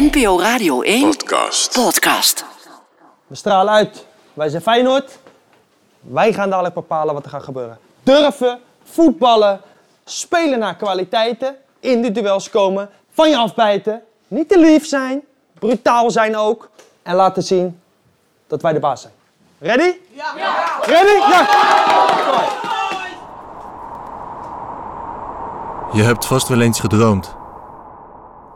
NPO Radio 1 Podcast. podcast. We stralen uit. Wij zijn Feyenoord. Wij gaan dadelijk bepalen wat er gaat gebeuren. Durven, voetballen, spelen naar kwaliteiten, in de duels komen, van je afbijten, niet te lief zijn, brutaal zijn ook en laten zien dat wij de baas zijn. Ready? Ja! Ready? Ja! Je hebt vast wel eens gedroomd.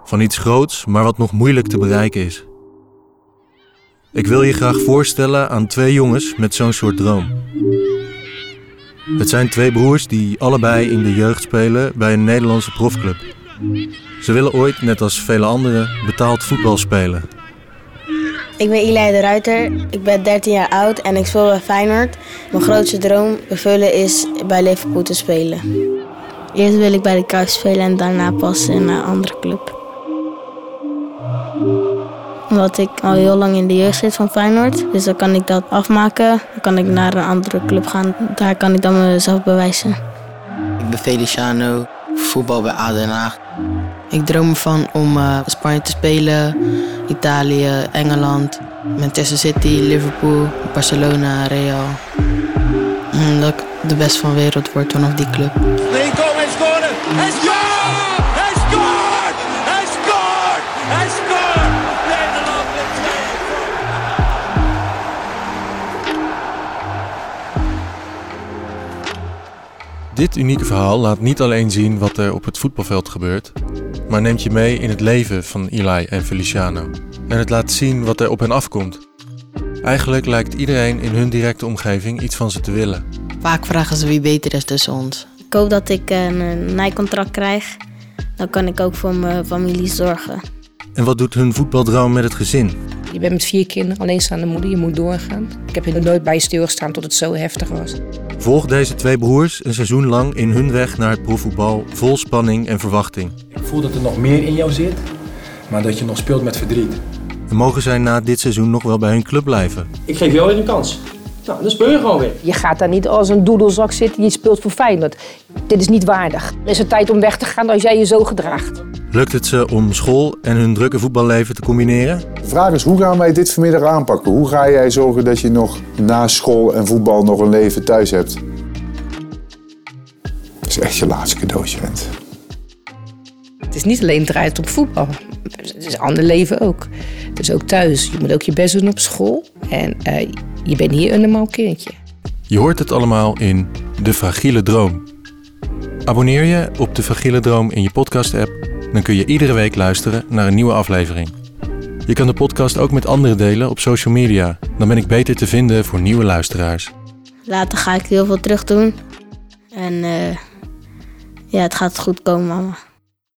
Van iets groots, maar wat nog moeilijk te bereiken is. Ik wil je graag voorstellen aan twee jongens met zo'n soort droom. Het zijn twee broers die allebei in de jeugd spelen bij een Nederlandse profclub. Ze willen ooit, net als vele anderen, betaald voetbal spelen. Ik ben Eli de Ruiter, ik ben 13 jaar oud en ik speel bij Feyenoord. Mijn grootste droom vervullen is bij Liverpool te spelen. Eerst wil ik bij de Kuip spelen en daarna pas in een andere club. Omdat ik al heel lang in de jeugd zit van Feyenoord, dus dan kan ik dat afmaken. Dan kan ik naar een andere club gaan, daar kan ik dan mezelf bewijzen. Ik ben Feliciano, voetbal bij Haag. Ik droom ervan om eh, Spanje te spelen, Italië, Engeland, Manchester City, Liverpool, Barcelona, Real. Mm, Dat ik de beste van de wereld word vanaf die club. Lincoln has scored it. Dit unieke verhaal laat niet alleen zien wat er op het voetbalveld gebeurt, maar neemt je mee in het leven van Eli en Feliciano. En het laat zien wat er op hen afkomt. Eigenlijk lijkt iedereen in hun directe omgeving iets van ze te willen. Vaak vragen ze wie beter is tussen ons. Ik hoop dat ik een, een Nike-contract krijg. Dan kan ik ook voor mijn familie zorgen. En wat doet hun voetbaldroom met het gezin? Je bent met vier kinderen, alleenstaande moeder, je moet doorgaan. Ik heb er nooit bij stilgestaan tot het zo heftig was. Volg deze twee broers een seizoen lang in hun weg naar het profvoetbal vol spanning en verwachting. Ik voel dat er nog meer in jou zit, maar dat je nog speelt met verdriet. En mogen zij na dit seizoen nog wel bij hun club blijven? Ik geef jou weer een kans. Nou, dan speel je gewoon weer. Je gaat daar niet als een doedelzak zitten, je speelt voor Feyenoord. Dit is niet waardig. Er is het tijd om weg te gaan als jij je zo gedraagt. Lukt het ze om school en hun drukke voetballeven te combineren? De vraag is, hoe gaan wij dit vanmiddag aanpakken? Hoe ga jij zorgen dat je nog na school en voetbal nog een leven thuis hebt? Dat is echt je laatste cadeautje, vent. Het is niet alleen draait op voetbal. Het is een ander leven ook. Het is ook thuis. Je moet ook je best doen op school. En eh, je bent hier een normaal kindje. Je hoort het allemaal in De Fragiele Droom. Abonneer je op De Fragiele Droom in je podcast-app, dan kun je iedere week luisteren naar een nieuwe aflevering. Je kan de podcast ook met anderen delen op social media, dan ben ik beter te vinden voor nieuwe luisteraars. Later ga ik heel veel terug doen. En eh, ja, het gaat goed komen, mama.